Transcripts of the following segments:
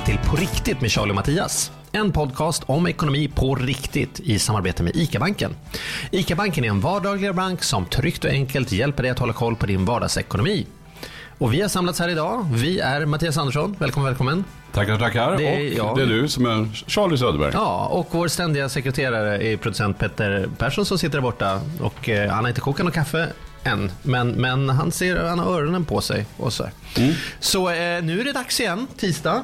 Välkomna till På riktigt med Charlie och Mattias. En podcast om ekonomi på riktigt i samarbete med ICA-banken. ICA-banken är en vardaglig bank som tryggt och enkelt hjälper dig att hålla koll på din vardagsekonomi. Och vi har samlats här idag. Vi är Mattias Andersson, välkommen, välkommen. Tackar, tackar. Det är och jag. det är du som är Charlie Söderberg. Ja, och vår ständiga sekreterare är producent Petter Persson som sitter där borta. Och eh, han har inte kokat någon kaffe än, men, men han, ser, han har öronen på sig. Och så så eh, nu är det dags igen, tisdag.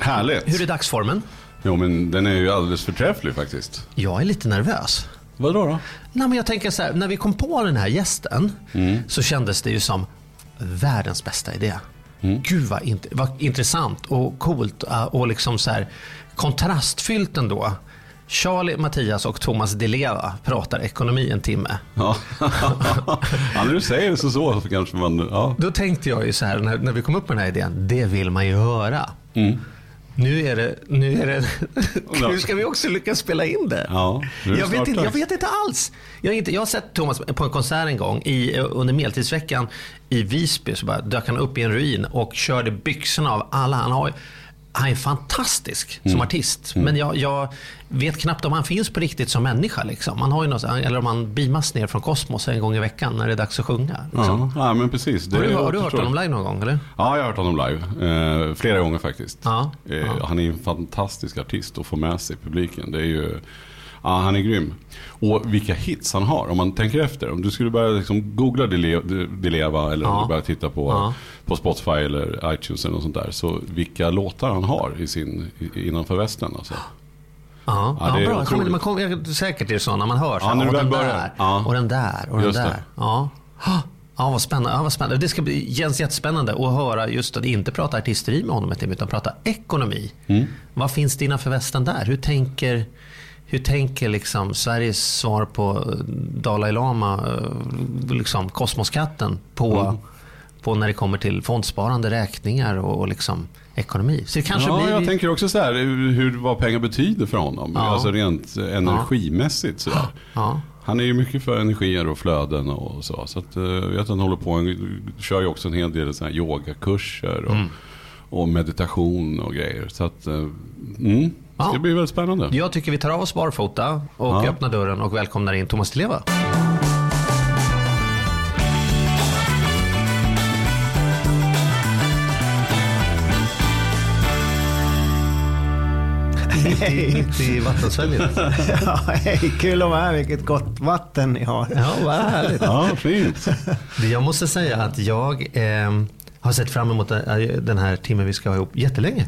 Härligt. Hur är dagsformen? Jo, men den är ju alldeles förträfflig faktiskt. Jag är lite nervös. Vadå då? Nej, men jag tänker så här, när vi kom på den här gästen så kändes det ju som världens bästa idé. Gud vad, int- vad intressant och coolt äh, och liksom så här kontrastfyllt ändå. Charlie, Mattias och Thomas Di Leva pratar ekonomi en timme. Ja. ja, när du säger det så, så kanske man... Ja. Då tänkte jag ju så här när, när vi kom upp med den här idén, det vill man ju höra. Nu är det, nu är det, nu ska vi också lyckas spela in det. Ja, nu är det jag, vet inte, jag vet inte alls. Jag har, inte, jag har sett Thomas på en konsert en gång i, under medeltidsveckan i Visby. Så bara dök han upp i en ruin och körde byxorna av alla. Han, har, han är fantastisk Mm. som artist. Men jag, jag vet knappt om han finns på riktigt som människa. Liksom. Han har ju något, eller om han beamas ner från kosmos en gång i veckan när det är dags att sjunga. Liksom. Ja, ja, men precis. Det Har, du, har du hört honom live någon gång? Eller? Ja, jag har hört honom live. Eh, flera gånger faktiskt. Ja, Eh, ja. Han är en fantastisk artist att få med sig i publiken. Det är ju... Ja, han är grym. Och vilka hits han har om man tänker efter. Om du skulle börja liksom googla Dile- Dileva eller Ja. du börjar titta på, Ja. på Spotify eller iTunes eller något sånt där. Så vilka låtar han har i sin, innanför västen. Alltså. Ja, Ja, ja, det är bra. Kommer, man kommer, säkert är det så när man hör så Ja, här, när du "Åh, väl den där Ja. och den där och den Just det. där. Ja. Ja, vad spännande. Ja, vad spännande. Det ska bli, känns jättespännande att höra just att inte prata artisteri med honom ett utan prata ekonomi. Mm. Vad finns det innanför västen där? Hur tänker, hur tänker liksom Sveriges svar på Dalai Lama, eh, liksom kosmoskatten, på, Mm. på när det kommer till fondsparande, räkningar och, och liksom ekonomi? Så det kanske ja, blir... jag tänker också så här, hur, vad pengar betyder för honom. Ja. Alltså rent eh, energimässigt. Så. Ja. Han är ju mycket för energier och flöden och så. Så att, eh, jag vet att han håller på, han kör ju också en hel del så här yogakurser och, Mm. och meditation och grejer. Så att, eh, mm, Ja. det blir väldigt spännande. Jag tycker vi tar av oss barfota och Ja. öppnar dörren och välkomnar in Thomas Leva. Mitt i, vattensväljet. Ja, hej, kul att vara här. Vilket gott vatten ni har. Ja, vad härligt. Ja, fint. Jag måste säga att jag eh, har sett fram emot den den här timmen vi ska ha ihop jättelänge.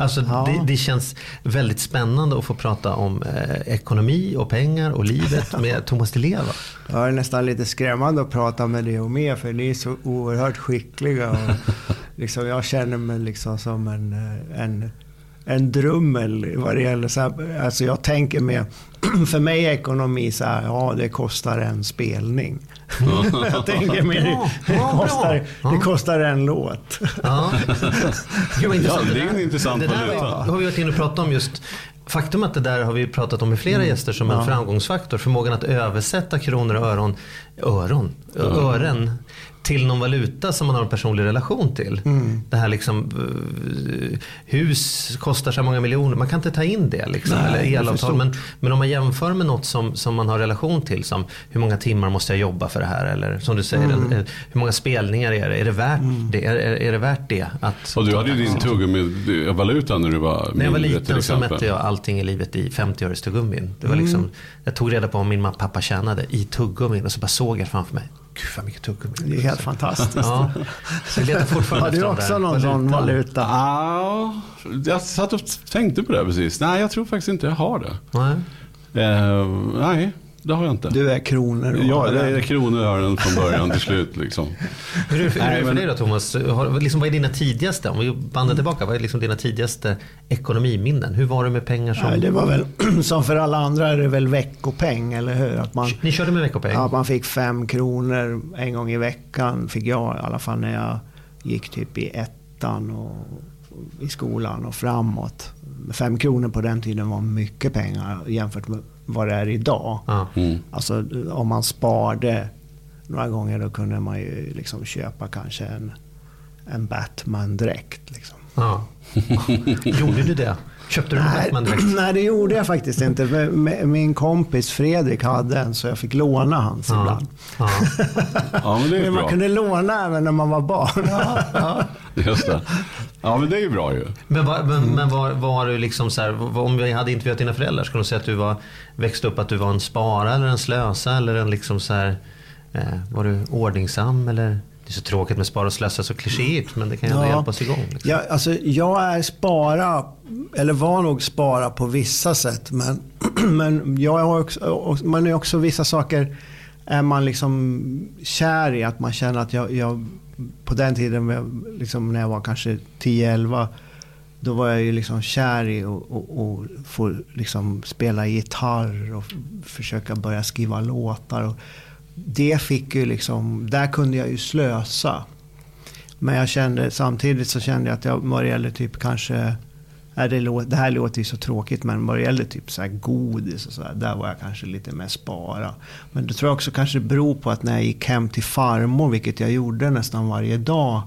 Alltså Ja. det, det känns väldigt spännande att få prata om eh, ekonomi och pengar och livet med Thomas Di Leva. Ja, det är nästan lite skrämmande att prata med dig och med för ni är så oerhört skickliga. Och liksom, jag känner mig liksom som en, eh, en, en drummel vad det gäller så här, Alltså jag tänker med, för mig är ekonomi så här, ja det kostar en spelning. jag tänker mer, det, kostar, det kostar en låt. Ja. Intressant. Ja, det är en intressant det där valuta. har vi- har vi varit inne och pratat om just Faktum att det där har vi pratat om med flera gäster som en framgångsfaktor. Förmågan att översätta kronor och öron, öron, ören till någon valuta som man har en personlig relation till. Det här liksom, eh, hus kostar så många miljoner. Man kan inte ta in det. Liksom, Nej, eller elavtal. Men, men om man jämför med något som, som man har relation till. Som hur många timmar måste jag jobba för det här? Eller som du säger, Mm. en- en- hur många spelningar är det? Är det värt, det? Är, är, är det, värt det? Att, Och du hade ju din tuggummi-valuta när du var när jag var mindre, till liten så exempel. mätte jag allting i livet i 50 öres tuggummin. Det var liksom, jag tog reda på vad min mamma och pappa tjänade i tuggummin och så bara såg jag framför mig. Gud vad mycket tuggummi. Det är helt fantastiskt. Ja, så letar fortfarande Har du också någon sån valuta? Ja, jag satt och tänkte på det precis. Nej, jag tror faktiskt inte jag har det. Nej. Eh, nej, det har jag inte. Du är kronor och Ja, det är kronor har den från början till slut. Liksom. Hur är det hur är det för dig då Thomas? Har, liksom, vad är dina tidigaste, om vi bandar tillbaka, vad är liksom dina tidigaste ekonomiminnen? Hur var det med pengar som... Nej, det var väl, som för alla andra är det väl veckopeng, eller hur? Att man, Ni körde med veckopeng? ja, man fick fem kronor en gång i veckan, fick jag i alla fall när jag gick typ i ettan och i skolan och framåt. Fem kronor på den tiden var mycket pengar jämfört med vad det är idag. Mm. Alltså om man sparade några gånger då kunde man ju liksom köpa kanske en, en Batman-dräkt. Liksom. Ja. Gjorde du det? Köpte du en Batman direkt? nej, det gjorde jag faktiskt inte. Min kompis Fredrik hade en så jag fick låna hans Ja. ibland. Ja. Ja, men det är Men man bra. kunde låna även när man var barn. Just det. Ja, men det är ju bra ju. Men, var, men, men var, var du liksom så här, om vi hade intervjuat dina föräldrar, skulle de säga att du var, växte upp att du var en spara eller en slösa eller en liksom så här, eh, var du ordningsam eller? Det är så tråkigt med spara och slösa, så klichéigt, men det kan ju ändå Ja. hjälpa oss igång. Liksom. Jag, alltså, jag är spara, eller var nog spara på vissa sätt. Men, men jag har också, man är också vissa saker är man liksom kär i. Att man känner att jag, jag på den tiden, liksom när jag var kanske 10-11, då var jag ju liksom kär i att och, och få liksom spela gitarr och försöka börja skriva låtar. Och det fick ju liksom, där kunde jag ju slösa. Men jag kände, samtidigt så kände jag att jag vad det gäller typ kanske, är det, det här låter ju så tråkigt, men vad det gäller typ så här godis och sådär, där var jag kanske lite mer spara. Men det tror jag också kanske beror på att när jag gick hem till farmor, vilket jag gjorde nästan varje dag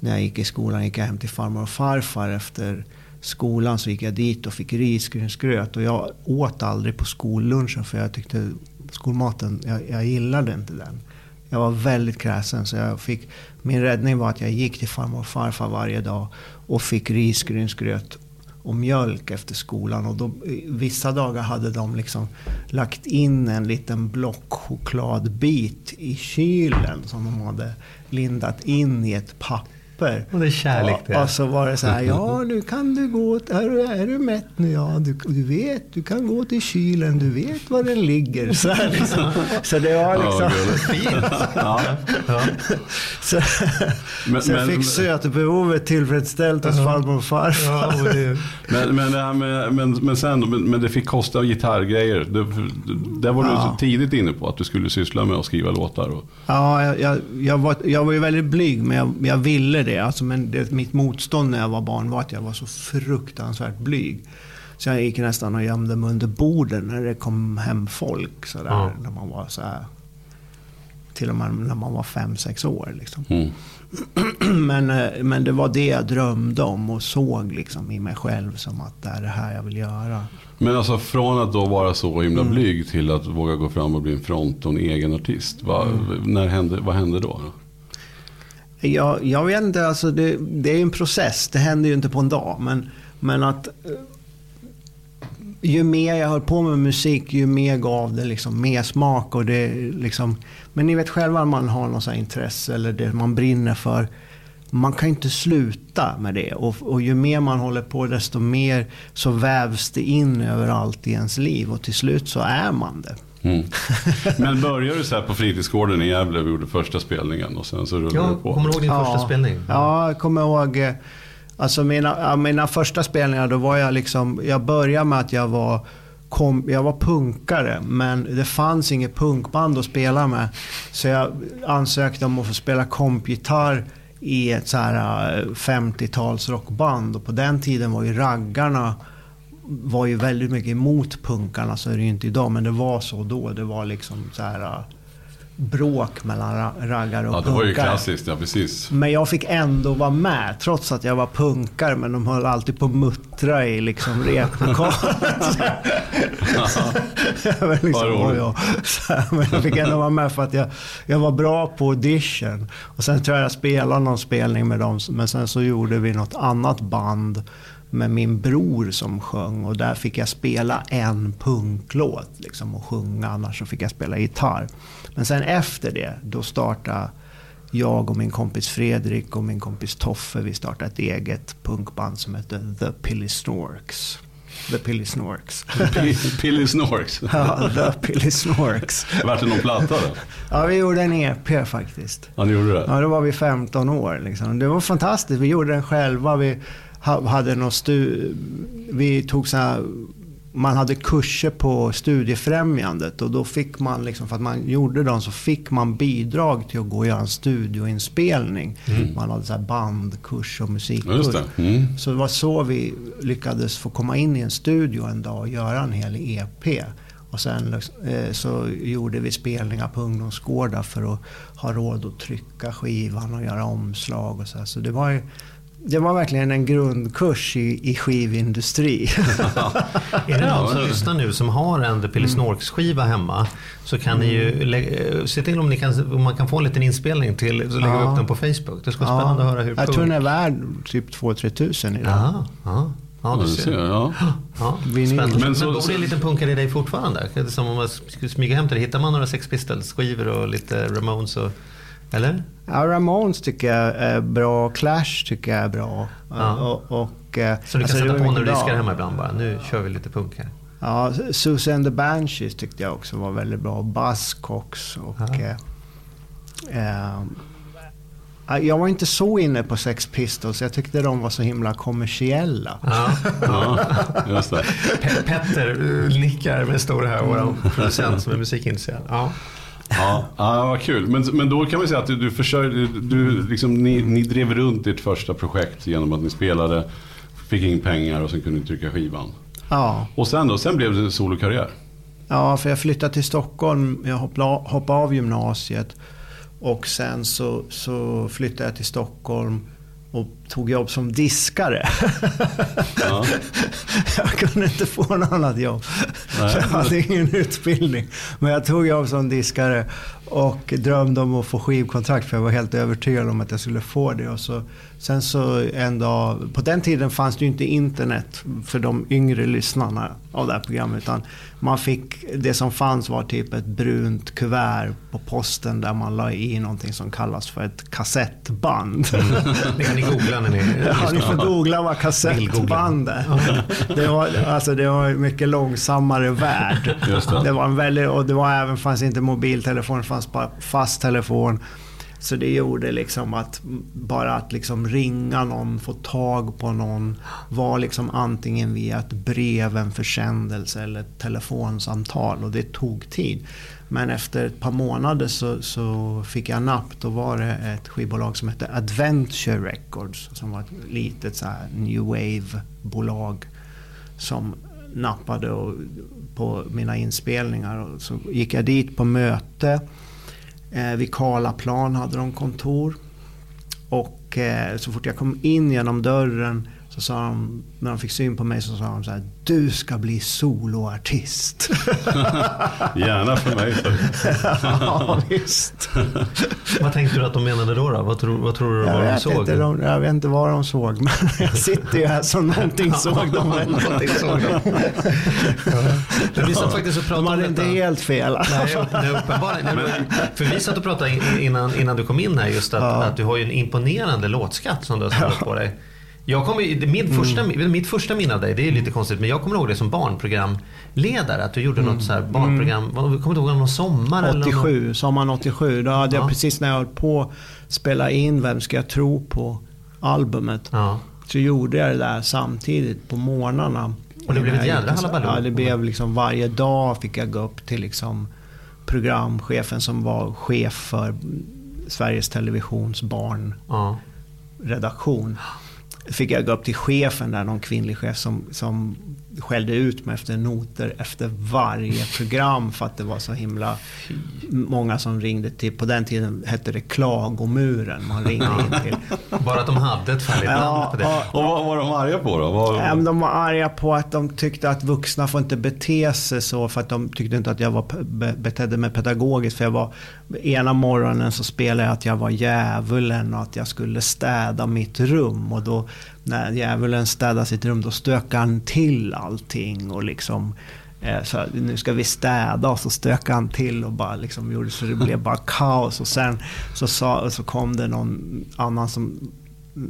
när jag gick i skolan, gick jag hem till farmor och farfar efter skolan så gick jag dit och fick risgrynsgröt. Och jag åt aldrig på skollunchen för jag tyckte skolmaten, jag, jag gillade inte den. Jag var väldigt kräsen så jag fick, min räddning var att jag gick till farmor och farfar varje dag och fick risgrynsgröt och mjölk efter skolan. Och då, vissa dagar hade de liksom lagt in en liten block chokladbit i kylen som de hade lindat in i ett papper. Och det är kärlek det. Och, och så var det så här, ja nu kan du gå, är, du- är du mätt nu? Ja, du, du vet, du kan gå till kylen, du vet var den ligger. Så, här, liksom. så det var liksom... gulligt. Ja. Så, Men- så jag men- fick sötbehovet tillfredsställt hos farmor och farfar. Men, men, det här med, men, men sen, men, men det fick kosta gitarrgrejer. Det, där var du Ja. så tidigt inne på att du skulle syssla med att skriva låtar. Och, Ja, jag, jag, jag, var, jag var ju väldigt blyg, men jag, jag ville det. Alltså, men det, mitt motstånd när jag var barn var att jag var så fruktansvärt blyg. Så jag gick nästan och gömde mig under borden när det kom hem folk. Så där, Ja. När man var så här, till och med när man var fem, sex år. Liksom. mm. Men, eh, men det var det jag drömde om och såg liksom i mig själv som att det är det här jag vill göra. Men alltså från att då vara så himla Mm. blyg till att våga gå fram och bli en front och en egen artist. Vad, Mm. när hände, vad hände då? Jag, jag vet inte, alltså det, det är ju en process. Det händer ju inte på en dag. Men, men att eh, ju mer jag höll på med musik, ju mer gav det liksom mer smak. Och det liksom, men ni vet själva om man har något så här intresse eller det man brinner för. Man kan ju inte sluta med det. Och, och ju mer man håller på, desto mer så vävs det in överallt i ens liv. Och till slut så är man det. Mm. Men började du så här på fritidsgården i Gävle och gjorde första spelningen och sen så rullade Ja, du på? kommer du ihåg din första spelning? Ja, jag kommer ihåg. eh, Alltså mina, ja, mina första spelningar, då var jag liksom... Jag började med att jag var, kom, jag var punkare, men det fanns inget punkband att spela med. Så jag ansökte om att få spela kompgitarr i ett så här eh, 50-tals rockband. Och på den tiden var ju raggarna var ju väldigt mycket emot punkarna, så är det ju inte idag. Men det var så då. Det var liksom så här eh, bråk mellan ra- raggare och Ja, det punkare. var ju klassiskt, ja precis. Men jag fick ändå vara med, trots att jag var punkare. Men de höll alltid på att muttra i liksom replokalen. Jag liksom, Vad. Så här, Men jag fick ändå vara med för att jag, jag var bra på audition. Och sen tror jag jag spelade någon spelning med dem. Men sen så gjorde vi något annat band med min bror som sjöng. Och där fick jag spela en punklåt liksom, och sjunga. Annars så fick jag spela gitarr. Men sen efter det, då startade jag och min kompis Fredrik och min kompis Toffe, vi startade ett eget punkband som hette The Pilly Storks. The Pilly Snorks. Pilly Snorks. ja, The Pilly Snorks. Vart det någon platta då? Ja, vi gjorde en EP faktiskt. Ja, ni gjorde det? Ja, då var vi 15 år. Liksom. Det var fantastiskt. Vi gjorde den själva. Vi hade någon stu- vi tog så här, man hade kurser på Studiefrämjandet och då fick man, liksom, för att man gjorde dem, så fick man bidrag till att gå och göra en studioinspelning. Man hade så här bandkurs och musikkurs. det. Mm. Så det var så vi lyckades få komma in i en studio en dag och göra en hel EP. Och sen eh, så gjorde vi spelningar på ungdomsgårdar för att ha råd att trycka skivan och göra omslag och så. här. Så det var ju, det var verkligen en grundkurs i, i skivindustri. Är det någon som lyssnar nu som har en The Pilly Snorks skiva hemma så kan ni ju eh, se till om, ni kan, om man kan få en liten inspelning till så lägger vi Ja. upp den på Facebook. Det ska vara spännande att höra hur Jag tror den är värd typ 2-3 tusen idag. Ja, ja, ja, Ja, du ser. ja. Ja, spännande. Men Men, så- bor det en liten punkare i dig fortfarande? Det är Som om man skulle smyga hem till dig. Hittar man några Sex Pistols-skivor och lite Ramones? Och, eller? Ja, Ramones tycker jag är bra. Clash tycker jag är bra. Ja. Och, och, eh, Så du kan alltså, sätta på när du diskar hemma ibland bara. Nu kör vi lite punk här. Ja, Susie and the Banshees tyckte jag också var väldigt bra. Buzzcocks och... Ja. Eh, eh, jag var inte så inne på Sex Pistols. Jag tyckte de var så himla kommersiella. Ja. ja, just det. Pe- Petter nickar med stora här, vår producent som är musikintresserad. Ja. Ja, ja vad kul. Men, men då kan man säga att du, du försörjde, du, liksom, ni, ni drev runt ditt första projekt genom att ni spelade, fick in pengar och sen kunde ni trycka skivan. Ja. Och sen då? Sen blev det solokarriär? Ja, för jag flyttade till Stockholm. Jag hoppade av, hoppade av gymnasiet. Och sen så, så flyttade jag till Stockholm och tog jobb som diskare. Ja. jag kunde inte få något annat jobb. Nej. Jag hade ingen utbildning. Men jag tog jobb som diskare och drömde om att få skivkontrakt för jag var helt övertygad om att jag skulle få det. Och så, sen så en dag, på den tiden fanns det ju inte internet för de yngre lyssnarna av det här programmet. Utan man fick, det som fanns var typ ett brunt kuvert på posten där man la i någonting som kallas för ett kassettband. Det kan ni googla när ni Ja, ni får googla vad kassettband är. Det var, alltså, det var en mycket långsammare värld. Det. Det var en väldigt, och det var även, fanns inte mobiltelefon, det fanns bara fast telefon. Så det gjorde liksom att bara att liksom ringa någon, få tag på någon var liksom antingen via ett brev, en försändelse eller ett telefonsamtal och det tog tid. Men efter ett par månader så, så fick jag napp. Då var det ett skivbolag som hette Adventure Records som var ett litet så här new wave-bolag som nappade och, på mina inspelningar. Och så gick jag dit på möte. Eh, vid Karlaplan hade de kontor. Och eh, så fort jag kom in genom dörren så sa de, när de fick syn på mig så sa de så här, du ska bli soloartist. Gärna för mig. Ja, visst. Vad tänkte du att de menade då? då? Vad, tror, vad tror du Jag vad de vet, såg? inte, de, jag vet inte vad de såg, men jag sitter ju här så någonting såg de väl. Någonting såg de. Vi satt faktiskt och De pratade om hade inte helt fel. Nej, nej, uppenbarligen. Nej, men- För vi satt och pratade in- innan, innan du kom in här just att, Ja. att du har ju en imponerande låtskatt som du har samlat på dig. Jag kommer, mitt, första, Mm. mitt första minne av dig, det är lite konstigt, men jag kommer ihåg det som barnprogramledare. Att du gjorde något så barnprogram, vad- kommer du ihåg någon sommar? Eller någon, 87, sommaren 87. Då hade Ja. jag precis när jag höll på att spela in Vem ska jag tro på albumet. ja. Så gjorde jag det där samtidigt på morgnarna. Och det blev ett gick till- halabaloo. Ja, det blev liksom varje dag fick jag gå upp till liksom programchefen som var chef för Sveriges Televisions barnredaktion. ja. Fick jag gå upp till chefen där, någon kvinnlig chef som, som skällde ut mig efter noter efter varje program för att det var så himla många som ringde till, på den tiden hette det klagomuren man ringde in till. Bara att de hade ett färdigt namn på det. Och vad var de arga på då? Vad, Ja, de var arga på att de tyckte att vuxna får inte bete sig så för att de tyckte inte att jag var, be- betedde mig pedagogiskt. För jag var, ena morgonen så spelade jag att jag var djävulen och att jag skulle städa mitt rum. Och då när djävulen städar sitt rum då stökar han till allting och liksom eh, så nu ska vi städa och så stökade han till och bara liksom gjorde så det blev bara kaos. Och sen så, sa, så kom det någon annan som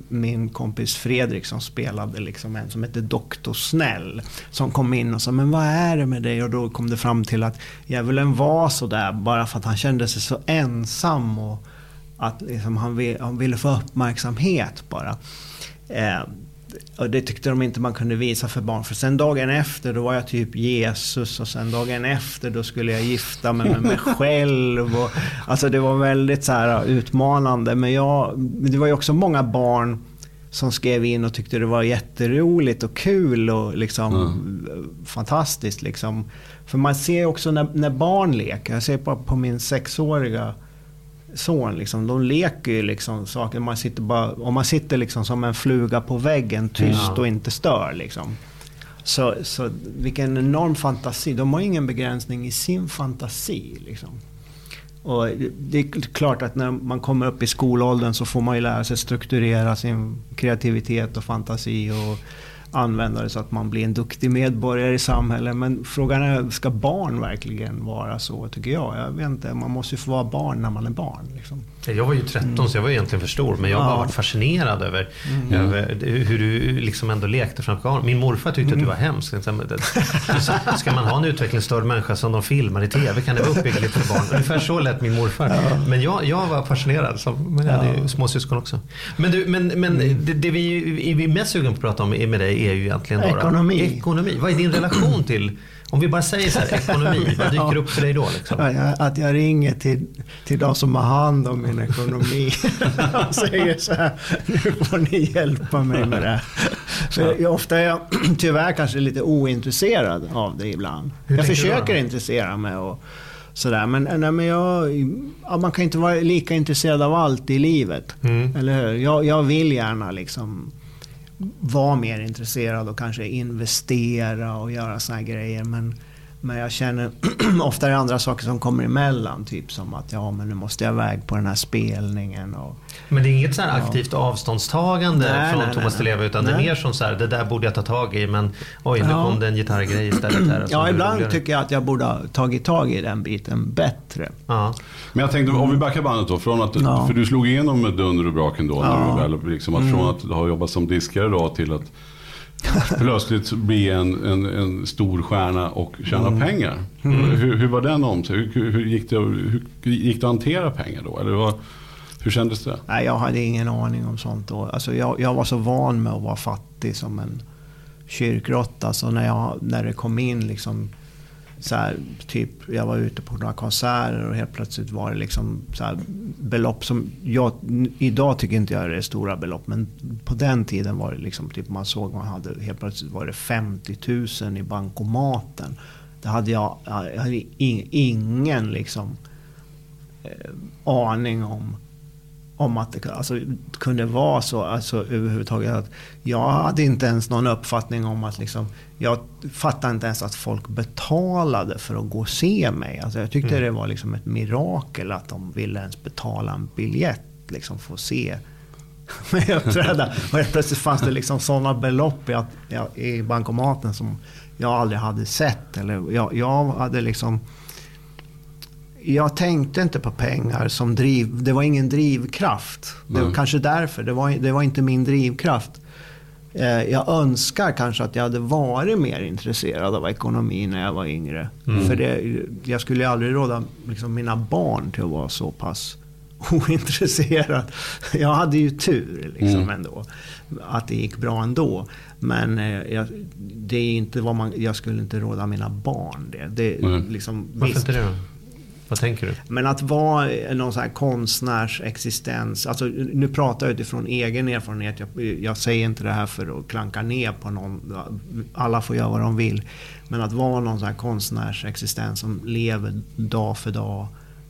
min kompis Fredrik som spelade liksom en som hette Doktor Snäll. Som kom in och sa, men vad är det med dig? Och då kom det fram till att djävulen var sådär bara för att han kände sig så ensam. Och att liksom han, vill, han ville få uppmärksamhet bara. Eh, och det tyckte de inte man kunde visa för barn. För sen dagen efter då var jag typ Jesus och sen dagen efter då skulle jag gifta mig med mig själv. Och, alltså det var väldigt så här utmanande. Men jag, det var ju också många barn som skrev in och tyckte det var jätteroligt och kul och liksom mm. fantastiskt. Liksom. För man ser också när, när barn leker, jag ser på, på min sexåriga son. Liksom, de leker ju liksom saker. Man sitter bara, om man sitter liksom som en fluga på väggen tyst ja. och inte stör. Liksom. Så, så vilken enorm fantasi. De har ingen begränsning i sin fantasi. Liksom. Och det är klart att när man kommer upp i skolåldern så får man ju lära sig strukturera sin kreativitet och fantasi. och använda det så att man blir en duktig medborgare i samhället. Men frågan är, ska barn verkligen vara så, tycker jag? Jag vet inte, man måste ju få vara barn när man är barn. Liksom. Jag var ju 13 mm. så jag var egentligen för stor. Men jag har ja. varit fascinerad över, mm. över, hur du liksom ändå lekte framför kameran. Min morfar tyckte mm. att du var hemsk. Ska man ha en utvecklingsstörd människa som de filmar i TV kan det vara uppbyggligt för barn. Ungefär så lät min morfar. Ja. Men jag, jag var fascinerad. Som, men jag hade ju småsyskon också. Men, du, men, men mm. det, det, vi är mest sugna på att prata om med dig är ju egentligen då, Ekonomi. Då? Ekonomi. Vad är din relation till om vi bara säger så här, ekonomi, vad dyker upp för dig då? Liksom? Att jag ringer till, till de som har hand om min ekonomi och säger så här, nu får ni hjälpa mig med det För ofta är jag tyvärr kanske lite ointresserad av det ibland. Hur jag försöker intressera mig och sådär. Men, nej, men jag, ja, man kan inte vara lika intresserad av allt i livet. Mm. Eller hur? Jag, jag vill gärna liksom vara mer intresserad och kanske investera och göra såna här grejer. Men, men jag känner ofta är det andra saker som kommer emellan. Typ som att ja, men nu måste jag iväg på den här spelningen. Och, men det är inget så aktivt ja. avståndstagande nej, från nej, Thomas Di Leva utan nej. det är mer som så här, det där borde jag ta tag i men oj, nu ja. kom det en gitarrgrej istället. Här, ja, ibland tycker jag att jag borde ha tagit tag i den biten bättre. Ja. Men jag tänkte, om vi backar bandet då. Från att, ja. För du slog igenom med dunder och brak ändå. Ja. När du väl, liksom, att mm. Från att ha jobbat som diskare då till att plötsligt bli en, en, en, stor stjärna och tjäna mm. pengar. Mm. Hur, hur, var den om sig? Hur, hur, gick det, hur gick det att hantera pengar då? Eller vad, hur kändes det? Nej, jag hade ingen aning om sånt då. Alltså jag, jag var så van med att vara fattig som en kyrkråtta. Så när, jag, när det kom in liksom så här, typ, jag var ute på några konserter och helt plötsligt var det liksom så här, belopp som jag, idag tycker inte jag det är stora belopp, men på den tiden var det liksom, typ man såg, man hade, helt plötsligt var det 50 000 i bankomaten. Det hade jag, jag hade ingen liksom eh, aning om om att det alltså, kunde vara så alltså, överhuvudtaget. Att jag hade inte ens någon uppfattning om att liksom, jag fattade inte ens att folk betalade för att gå och se mig. Alltså, jag tyckte mm. det var liksom ett mirakel att de ville ens betala en biljett liksom, för att se mig uppträda. Och helt plötsligt fanns det liksom sådana belopp i, i bankomaten som jag aldrig hade sett. Eller jag, jag hade liksom jag tänkte inte på pengar som driv... Det var ingen drivkraft. Det var kanske därför. Det var, det var inte min drivkraft. Eh, jag önskar kanske att jag hade varit mer intresserad av ekonomi när jag var yngre. Mm. För det, jag skulle aldrig råda liksom, mina barn till att vara så pass ointresserad. Jag hade ju tur liksom mm. ändå. Att det gick bra ändå. Men eh, jag, det är inte vad man, jag skulle inte råda mina barn det. det mm. liksom, Varför visst, inte det? Vad tänker du? Men att vara någon sån här konstnärsexistens. Alltså, nu pratar jag utifrån egen erfarenhet. Jag, jag, säger inte det här för att klanka ner på någon. Alla får göra vad de vill. Men att vara någon sån här konstnärsexistens som lever dag för dag.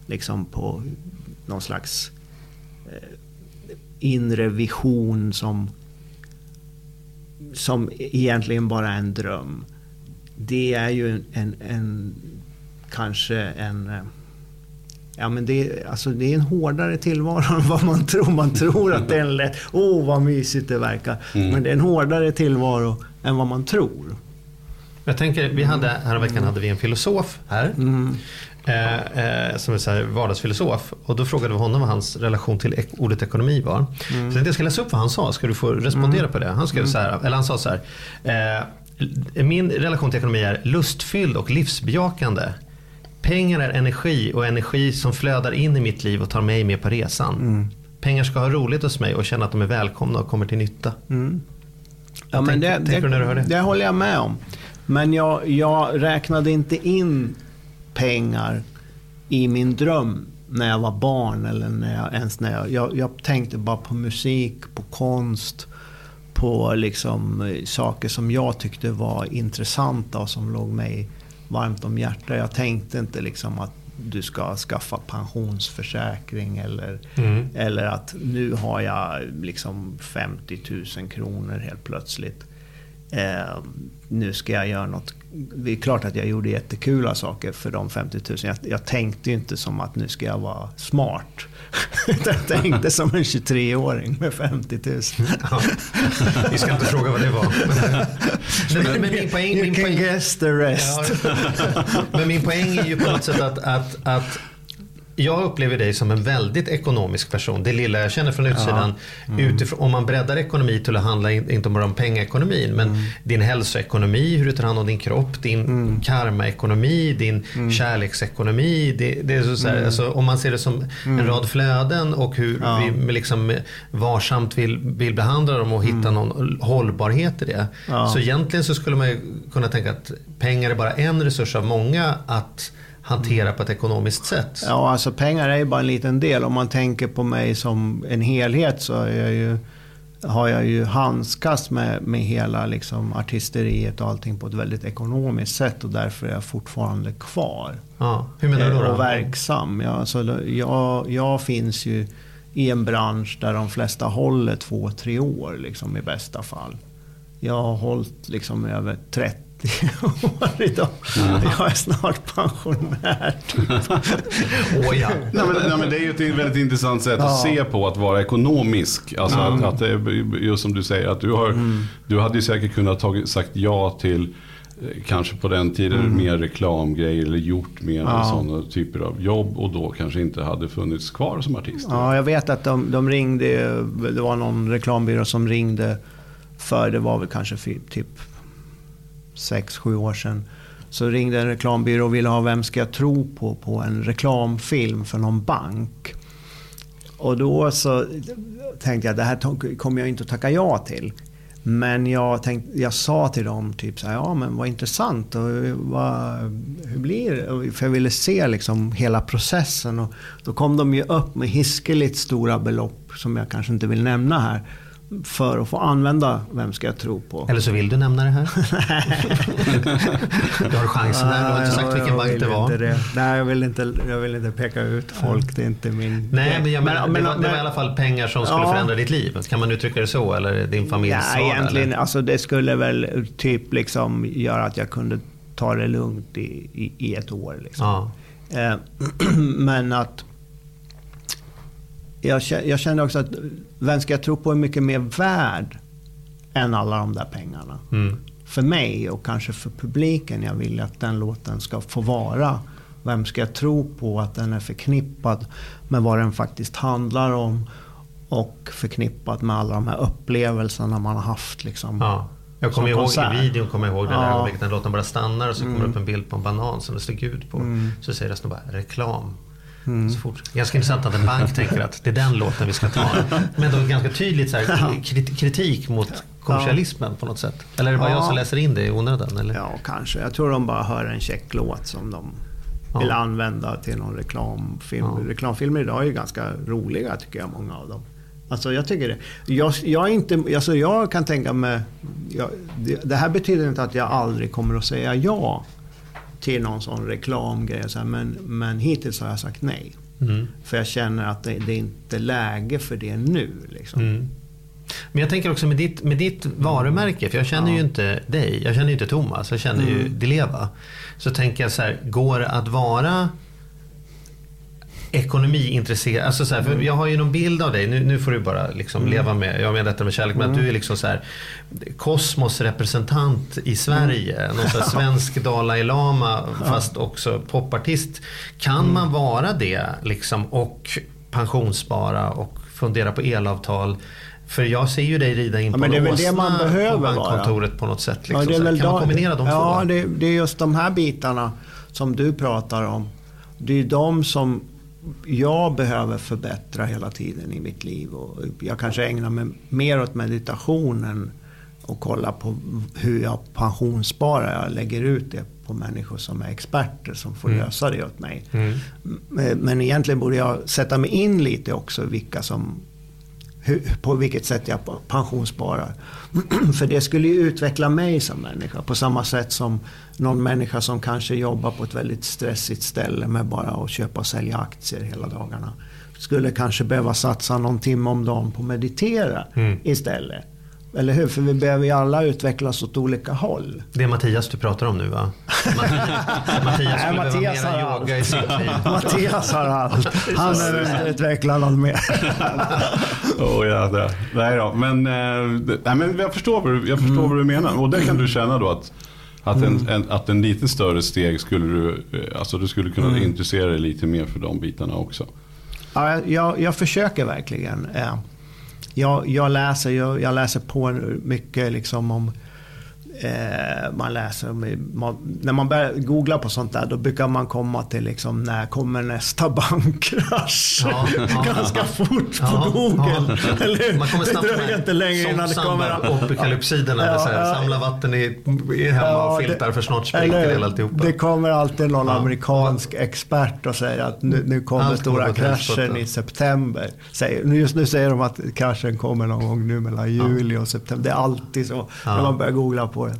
Liksom på någon slags eh, inre vision som, som egentligen bara är en dröm. Det är ju en, en, en kanske en eh, Ja, men det, är, alltså, det är en hårdare tillvaro än vad man tror. Man tror att det är en lätt... Åh, oh, vad mysigt det verkar. Mm. Men det är en hårdare tillvaro än vad man tror. Jag tänker, vi hade, häromveckan hade vi en filosof här. Eh, eh, som är så här vardagsfilosof. Och då frågade vi honom vad hans relation till ek- ordet ekonomi var. Så jag ska läsa upp vad han sa. Ska du få respondera på det? Han, skrev så här, eller han sa så här. Eh, min relation till ekonomi är lustfylld och livsbejakande. Pengar är energi och energi som flödar in i mitt liv och tar mig med på resan. Pengar ska ha roligt hos mig och känna att de är välkomna och kommer till nytta. Ja, men tänker- det, tänker du när du hör det? det håller jag med om. Men jag, jag räknade inte in pengar i min dröm när jag var barn. Eller när jag, ens när jag, jag, jag tänkte bara på musik, på konst, på liksom eh, saker som jag tyckte var intressanta och som låg mig varmt om hjärtat. Jag tänkte inte liksom att du ska skaffa pensionsförsäkring eller, Mm. eller att nu har jag liksom 50 000 kronor helt plötsligt. Eh, nu ska jag göra något. Det är klart att jag gjorde jättekula saker för de 50 000. Jag, jag tänkte ju inte som att nu ska jag vara smart. jag tänkte som en 23-åring med 50 000. Ja. Vi ska inte fråga vad det var. Men, men, men min poäng, you min can poäng, guess the rest. Ja, men min poäng är ju på något sätt att, att, att jag upplever dig som en väldigt ekonomisk person. Det lilla jag känner från utsidan. Utifrån, om man breddar ekonomi till att handla in, inte bara om pengaekonomin. Men din hälsoekonomi, hur du tar hand om din kropp. Din karmaekonomi, din kärleksekonomi. Det, det är så, så här, alltså, om man ser det som en rad flöden och hur vi liksom varsamt vill, vill behandla dem och hitta någon hållbarhet i det. Så egentligen så skulle man ju kunna tänka att pengar är bara en resurs av många att hantera på ett ekonomiskt sätt. Ja, alltså pengar är ju bara en liten del. Om man tänker på mig som en helhet så jag ju, har jag ju handskats med, med hela liksom artisteriet och allting på ett väldigt ekonomiskt sätt och därför är jag fortfarande kvar. Ja, hur menar du då? Eh? Och verksam. Jag, alltså, jag, jag finns ju i en bransch där de flesta håller två, tre år liksom, i bästa fall. Jag har hållit liksom över 30 år idag. Jag är snart pensionär. Åh ja. Nej, men, nej, men det är ju ett väldigt intressant sätt att se på att vara ekonomisk. Alltså att, att det är just som du säger, att du, har, du hade ju säkert kunnat tagit, sagt ja till eh, Kanske på den tiden mer reklamgrejer eller gjort mer sådana typer av jobb och då kanske inte hade funnits kvar som artist. Ja, jag vet att de, de ringde, det var någon reklambyrå som ringde för, det var väl kanske för, typ 6-7 år sedan. Så ringde en reklambyrå och ville ha Vem ska jag tro på? på en reklamfilm för någon bank. Och då så tänkte jag, det här kommer jag inte att tacka ja till. Men jag, tänkte, jag sa till dem typ så här, ja men vad intressant. Och vad, hur blir det? För jag ville se liksom hela processen. Och då kom de ju upp med hiskeligt stora belopp som jag kanske inte vill nämna här. För att få använda Vem ska jag tro på? Eller så vill du nämna det här? du har chansen här. Du har inte sagt vilken bank det var. Inte det. Nej, jag vill, inte, jag vill inte peka ut folk. Det är inte min Nej, men, jag menar, Men- det, var, men- det var i alla fall pengar som skulle Ja. förändra ditt liv. Kan man uttrycka det så? Eller din familjs Ja, vardag, egentligen. eller? Alltså, det skulle väl typ liksom göra att jag kunde ta det lugnt i, i, i ett år. Liksom. Ja. Eh, men att... Jag, jag kände också att Vem ska jag tro på är mycket mer värd än alla de där pengarna. Mm. För mig och kanske för publiken. Jag vill att den låten ska få vara. Vem ska jag tro på att den är förknippad med vad den faktiskt handlar om. Och förknippad med alla de här upplevelserna man har haft. Liksom. Ja. Jag kommer ihåg konsert. i videon kommer jag ihåg där Ja. Mm. ögonblicket när låten bara stannar och så kommer det upp en bild på en banan som det står Gud på. Så säger rösten bara reklam. Mm. Så fort. Ganska intressant att en bank tänker att det är den låten vi ska ta. Men då ganska tydligt så här, krit- kritik mot kommersialismen på något sätt. Eller är det bara Ja. jag som läser in det i onödan? Eller? Ja, kanske. Jag tror de bara hör en check låt som de Ja. vill använda till någon reklamfilm. Ja. Reklamfilmer idag är ju ganska roliga tycker jag, många av dem. Alltså jag tycker det. Jag, jag, inte, alltså jag kan tänka mig... Jag, det, det här betyder inte att jag aldrig kommer att säga ja till någon sån reklamgrej. Så här, men, men hittills har jag sagt nej. Mm. För jag känner att det, det är inte läge för det nu. Liksom. Mm. Men jag tänker också med ditt, med ditt varumärke, för jag känner ju inte dig, jag känner ju inte Thomas, jag känner ju Dileva. Så tänker jag så här, går det att vara ekonomiintresserad. Alltså så här, för jag har ju någon bild av dig, nu, nu får du bara liksom Mm. leva med, jag menar detta med kärlek, men att du är liksom så här kosmosrepresentant i Sverige. Mm. Någon så svensk Dalai Lama fast också popartist. Kan Mm. man vara det liksom och pensionsspara och fundera på elavtal? För jag ser ju dig rida in Ja, på men det är väl det man behöver på vara. bankkontoret på något sätt. Liksom. Ja, kan man kombinera de ja, två? det, det är just de här bitarna som du pratar om. Det är de som jag behöver förbättra hela tiden i mitt liv. Och jag kanske ägnar mig mer åt meditationen och kollar på hur jag pensionssparar. Jag lägger ut det på människor som är experter som får lösa det åt mig. Mm. Men egentligen borde jag sätta mig in lite också vilka som hur, på vilket sätt jag pensionssparar. För det skulle ju utveckla mig som människa på samma sätt som någon människa som kanske jobbar på ett väldigt stressigt ställe med bara att köpa och sälja aktier hela dagarna. Skulle kanske behöva satsa någon timme om dagen på att meditera Mm. istället. Eller hur? För vi behöver ju alla utvecklas åt olika håll. Det är Mattias du pratar om nu va? Mattias, Mattias skulle Nej, Mattias behöva har mera yoga i sitt liv. Mattias har allt. Han behöver inte utveckla något mer. Oh, ja, det. Nej då, men, eh, det- nej, men jag förstår, vad du, jag förstår vad du menar. Och det kan du känna då att, att, en, en, att en lite större steg skulle du, eh, alltså du skulle kunna intressera dig lite mer för de bitarna också. Ja, jag, jag försöker verkligen. eh. Jag, jag, läser, jag, jag läser på mycket liksom om... Eh, man läser man, när man börjar googla på sånt där då brukar man komma till liksom när kommer nästa bankkrasch? Ja, Ganska ja. fort på Ja, Google. ja. Eller? Man kommer det snabbt dröjer med inte länge innan det kommer... Apokalypsidorna, Ja, ja, samla vatten i, i hemma och filtar det- för snart spricker hela alltihopa. Det kommer alltid någon amerikansk expert och säger att nu, nu kommer stora kraschen i september. Säger, nu- just nu säger de att kraschen kommer någon gång nu mellan juli och september. Det är alltid så när man börjar googla på det.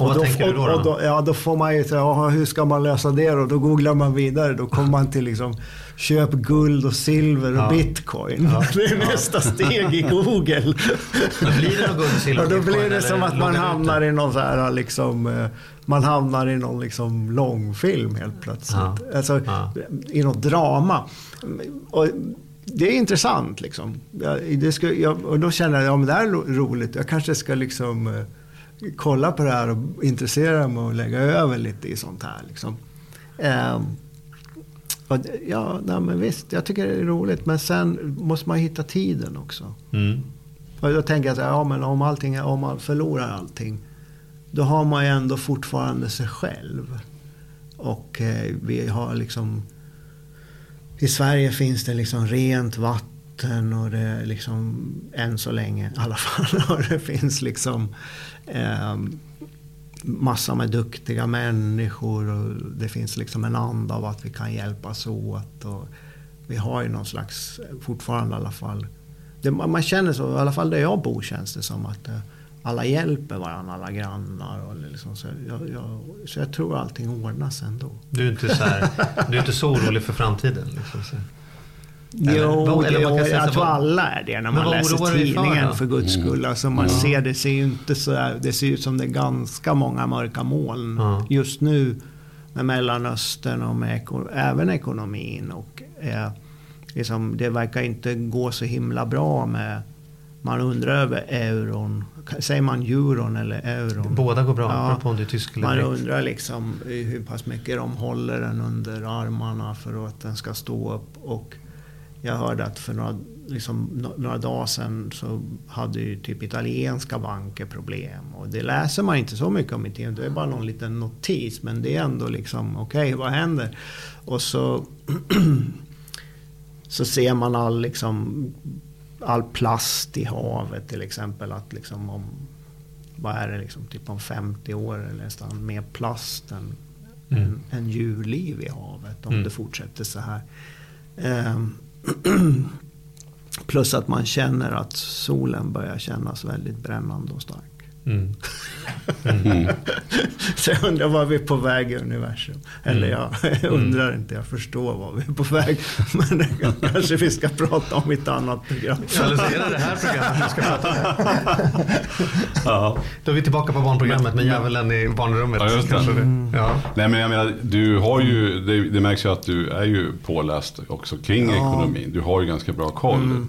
Och vad tänker du då, och, då? och Ja, då får man ju säga, "Jaha, hur ska man lösa det då? Då googlar man vidare. Då kommer man till liksom, köp guld och silver och Ja. bitcoin. Ja. Det är nästa steg i Google. Blir det guld, silver, Och då bitcoin, blir det som att man hamnar i någon så här liksom, eh, man hamnar i någon liksom långfilm helt plötsligt. Ja. Alltså, Ja. I något drama. Och det är intressant liksom. Jag, det ska, jag, och då känner jag, ja men det här är ro- roligt. Jag kanske ska liksom eh, kolla på det här och intressera mig och lägga över lite i sånt här liksom. Ehm, och ja, nej, men visst, jag tycker det är roligt. Men sen måste man hitta tiden också. Mm. Och då tänker jag så här, ja men om, allting, om man förlorar allting. Då har man ju ändå fortfarande sig själv. Och eh, vi har liksom... I Sverige finns det liksom rent vatten och det är liksom, än så länge i alla fall. Och det finns liksom eh, massa med duktiga människor och det finns liksom en anda av att vi kan hjälpas åt. Och vi har ju någon slags, fortfarande i alla fall, det, man känner så, i alla fall där jag bor känns det som att eh, alla hjälper varandra, alla grannar. Och liksom, så, jag, jag, så jag tror allting ordnas ändå. Du är inte så, här, du är inte så orolig för framtiden? Liksom, så. Jo, vad- eller det, säga så jag tror alla är det när man läser för tidningen då? för, guds skull. Alltså man ser, det ser ju inte så det ser ut som det är ganska många mörka moln Ja. just nu med Mellanöstern och med även ekonomin. Och, eh, liksom, det verkar inte gå så himla bra med man undrar över euron. Säger man euron eller euron? Båda går bra, Ja. på om du är tysk eller Man undrar liksom hur pass mycket de håller den under armarna för att den ska stå upp. Och jag hörde att för några, liksom, några dagar sedan så hade ju typ italienska banker problem. Och det läser man inte så mycket om i tidningen. Det är bara någon liten notis. Men det är ändå liksom, okej vad händer? Och så, så ser man all, liksom, all plast i havet till exempel. Att liksom om, vad är det, liksom, typ om 50 år eller nästan mer plast än, Mm. än, än djurliv i havet om Mm. det fortsätter så här. Ehm, Plus att man känner att solen börjar kännas väldigt brännande och stark. Mm. Mm. så jag undrar var vi är på väg i universum. Eller mm. jag undrar inte, jag förstår var vi är på väg. Men kanske vi ska prata om ett annat program. Eller så är det det här programmet vi ska prata om. ja. Då är vi tillbaka på barnprogrammet med djävulen i barnrummet. Ja, just det. Mm. Ja. Nej men jag menar, du har ju, det, det, märks ju att du är ju påläst också kring ja. ekonomin. Du har ju ganska bra koll.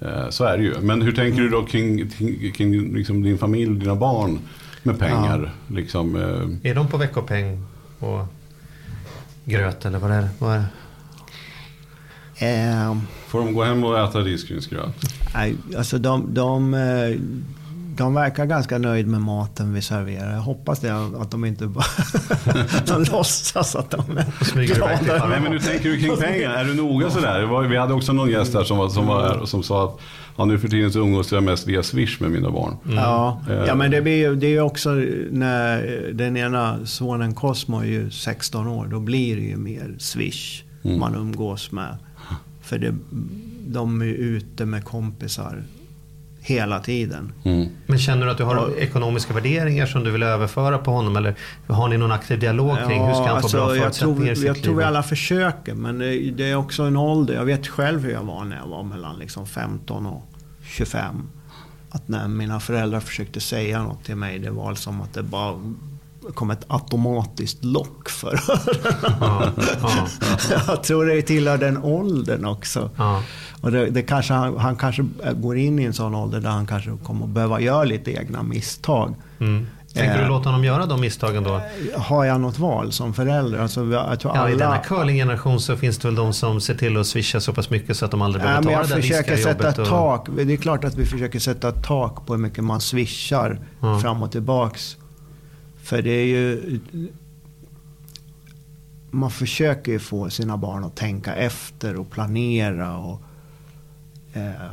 Eh, så är det ju. Men hur tänker du då kring, kring, kring liksom din familj, dina barn med pengar? Ja. Liksom, eh... Är de på veckopeng och gröt eller vad är det? Vad är det? Um, Får de gå hem och äta risgrynsgröt? Nej, alltså de, de, eh, de verkar ganska nöjd med maten vi serverar. Jag hoppas det, att de inte bara de låtsas att de är glada. Nej, men nu tänker du kring pengar. Är du noga sådär? Vi hade också någon gäst här som, var, som, var, som sa att ja, nu för tiden så umgås jag mest via Swish med mina barn. Mm. Ja. Eh. ja, men det, blir, det är ju också när den ena sonen Cosmo är ju 16 år. Då blir det ju mer Swish mm. man umgås med. För det, de är ute med kompisar hela tiden. Mm. Men känner du att du har och, ekonomiska värderingar som du vill överföra på honom? Eller har ni någon aktiv dialog kring ja, hur ska han få alltså, bra förutsättningar jag tror, Jag tror vi alla försöker, men det, det, är också en ålder. Jag vet själv hur jag var när jag var mellan liksom 15 och 25. Att när mina föräldrar försökte säga något till mig, det var som att det bara kom ett automatiskt lock för öronen. Ja, ja. Jag tror det tillhör den åldern också. Ja. Och det, det kanske, han, han, kanske går in i en sån ålder där han kanske kommer att behöva göra lite egna misstag. Mm. Tänker du eh, låta honom göra de misstagen då? Har jag något val som förälder? Alltså, jag tror ja, alla... I denna curlinggeneration så finns det väl de som ser till att swisha så pass mycket så att de aldrig behöver ta det där försöker sätta och... tak. Det är klart att vi försöker sätta tak på hur mycket man swishar mm. fram och tillbaks. För det är ju... Man försöker ju få sina barn att tänka efter och planera. Och, eh,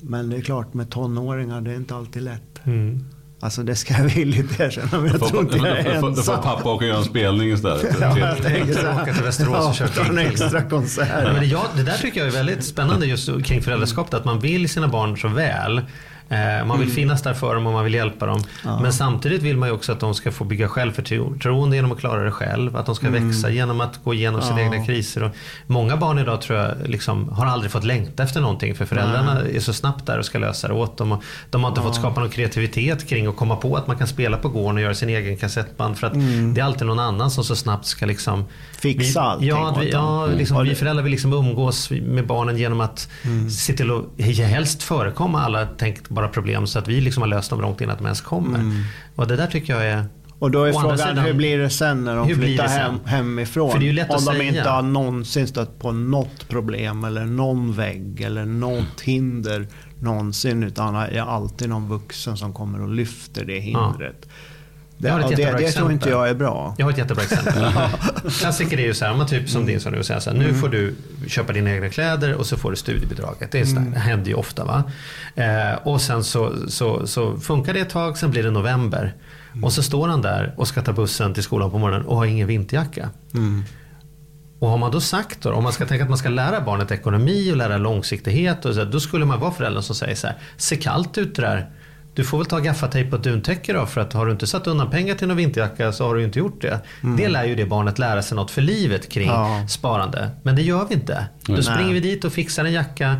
men det är klart med tonåringar, det är inte alltid lätt. Mm. Alltså det ska jag villigt erkänna, men jag får, tror inte jag är ensam. Då får pappa åka och göra en spelning istället. ja, jag tänker åka till Västerås och köra en extra konsert. Men det där tycker jag är väldigt spännande just kring föräldraskapet. Att man vill sina barn så väl. Eh, man vill mm. finnas där för dem och man vill hjälpa dem. Ja. Men samtidigt vill man ju också att de ska få bygga självförtroende genom att klara det själv. Att de ska mm. växa genom att gå igenom ja. sina egna kriser. Och många barn idag tror jag liksom, har aldrig fått längta efter någonting. För föräldrarna Nej. är så snabbt där och ska lösa det åt dem. Och de har inte ja. fått skapa någon kreativitet kring att komma på att man kan spela på gården och göra sin egen kassettband. För att mm. det är alltid någon annan som så snabbt ska liksom... Fixa allting Ja, vi, ja liksom, mm. vi föräldrar vill liksom umgås med barnen genom att mm. se till att helst förekomma alla tänkbara problem. Så att vi liksom har löst dem långt innan de ens kommer. Mm. Och det där tycker jag är... Och då är frågan, sidan, hur blir det sen när de flyttar hem, hemifrån? För det är ju lätt Om att de säga. inte har någonsin stött på något problem eller någon vägg eller något hinder någonsin. Utan det är alltid någon vuxen som kommer och lyfter det hindret. Ja. Det, jag har ett det, det tror inte jag är bra. Jag har ett jättebra exempel. Klassiker är ju så här, man typ som mm. din som du säger så här, nu mm. får du köpa dina egna kläder och så får du studiebidraget. Det, är så mm. det händer ju ofta. va. Eh, och sen så, så, så funkar det ett tag, sen blir det november. Mm. Och så står han där och ska ta bussen till skolan på morgonen och har ingen vinterjacka. Mm. Och har man då sagt då, om man ska tänka att man ska lära barnet ekonomi och lära långsiktighet. Och så, då skulle man vara föräldern som säger så här, se kallt ut det där du får väl ta gaffatejp och duntäcke då för att har du inte satt undan pengar till någon vinterjacka så har du inte gjort det. Mm. Det lär ju det barnet lära sig något för livet kring ja. sparande. Men det gör vi inte. Då Nej. springer vi dit och fixar en jacka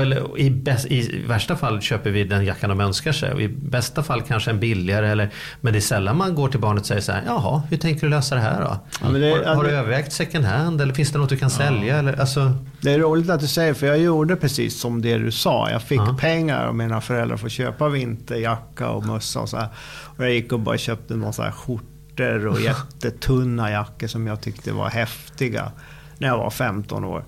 eller i, bäst, I värsta fall köper vi den jackan de önskar sig. Och I bästa fall kanske en billigare. Eller, men det är sällan man går till barnet och säger så här. Jaha, hur tänker du lösa det här då? Ja, det, har, har, du övervägt second hand? Eller finns det något du kan ja. sälja? Eller, alltså... Det är roligt att du säger för jag gjorde precis som det du sa. Jag fick ja. pengar av mina föräldrar för att köpa vinterjacka och mössa och så här. Och jag gick och bara köpte några så här skjortor och jättetunna jackor som jag tyckte var häftiga. När jag var 15 år.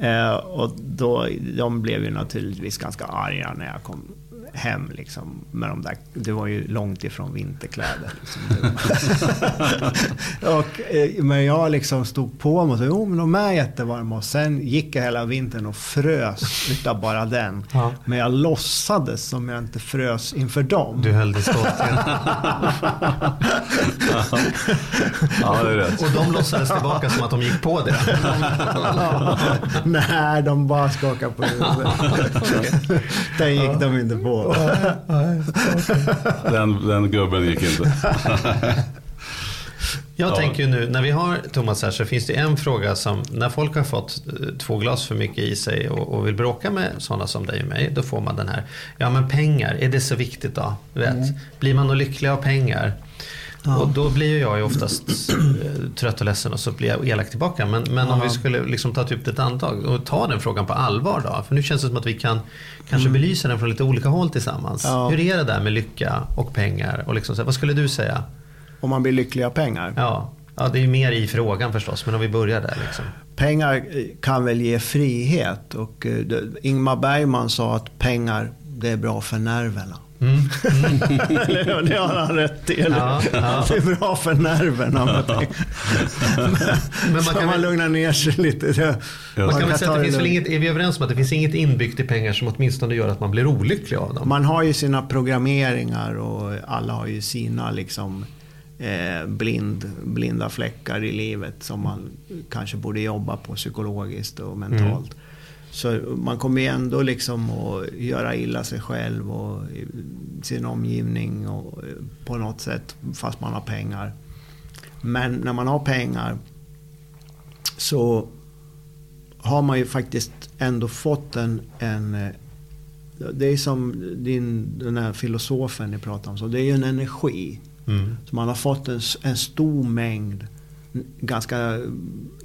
Eh, och då, de blev ju naturligtvis ganska arga när jag kom hem. Liksom, med de där, det var ju långt ifrån vinterkläder. Liksom. och, eh, men jag liksom stod på mig och sa, jo men de är jättevarma. Och sen gick jag hela vintern och frös utav bara den. Ja. Men jag låtsades som jag inte frös inför dem. Du höll dig stolthet. ja, det är rätt. Och de låtsades tillbaka som att de gick på det. Nej, de bara skakade på huvudet. Den gick de inte på. Då? Den, den gubben gick inte. Jag Ja. tänker ju nu, när vi har Thomas här så finns det en fråga som, när folk har fått eh, två glas för mycket i sig och, och vill bråka med sådana som dig och mig, då får man den här, ja men pengar, är det så viktigt då? Vet? Blir man nog lycklig av pengar? Och då blir jag ju oftast eh, trött och ledsen och så blir jag elak tillbaka. Men, men om vi skulle liksom ta typ ett andetag och ta den frågan på allvar då. För nu känns det som att vi kan kanske belysa den från lite olika håll tillsammans. Ja. Hur är det där med lycka och pengar? Och liksom, vad skulle du säga? Om man blir lycklig av pengar? Ja, ja, det är mer i frågan förstås, men om vi börjar där. Liksom. Pengar eh, kan väl ge frihet och eh, Ingmar Bergman sa att pengar, det är bra för nerverna. Mm. Eller, det har han rätt i. Ja, ja. Det är bra för nerverna med pengar. Men man kan man väl, lugnar ner sig lite. Det- man kan väl ta säga att det finns väl inget, är vi överens om att det finns inget inbyggt i pengar som åtminstone gör att man blir olycklig av dem? Man har ju sina programmeringar och alla har ju sina liksom eh, blind, blinda fläckar i livet som man kanske borde jobba på psykologiskt och mentalt. Så man kommer ju ändå liksom att göra illa sig själv och i sin omgivning och eh, på något sätt fast man har pengar. Men när man har pengar så har man ju faktiskt ändå fått en, en eh, det är som din, den här filosofen ni pratar om, så det är ju en energi. Mm. Så man har fått en, en stor mängd ganska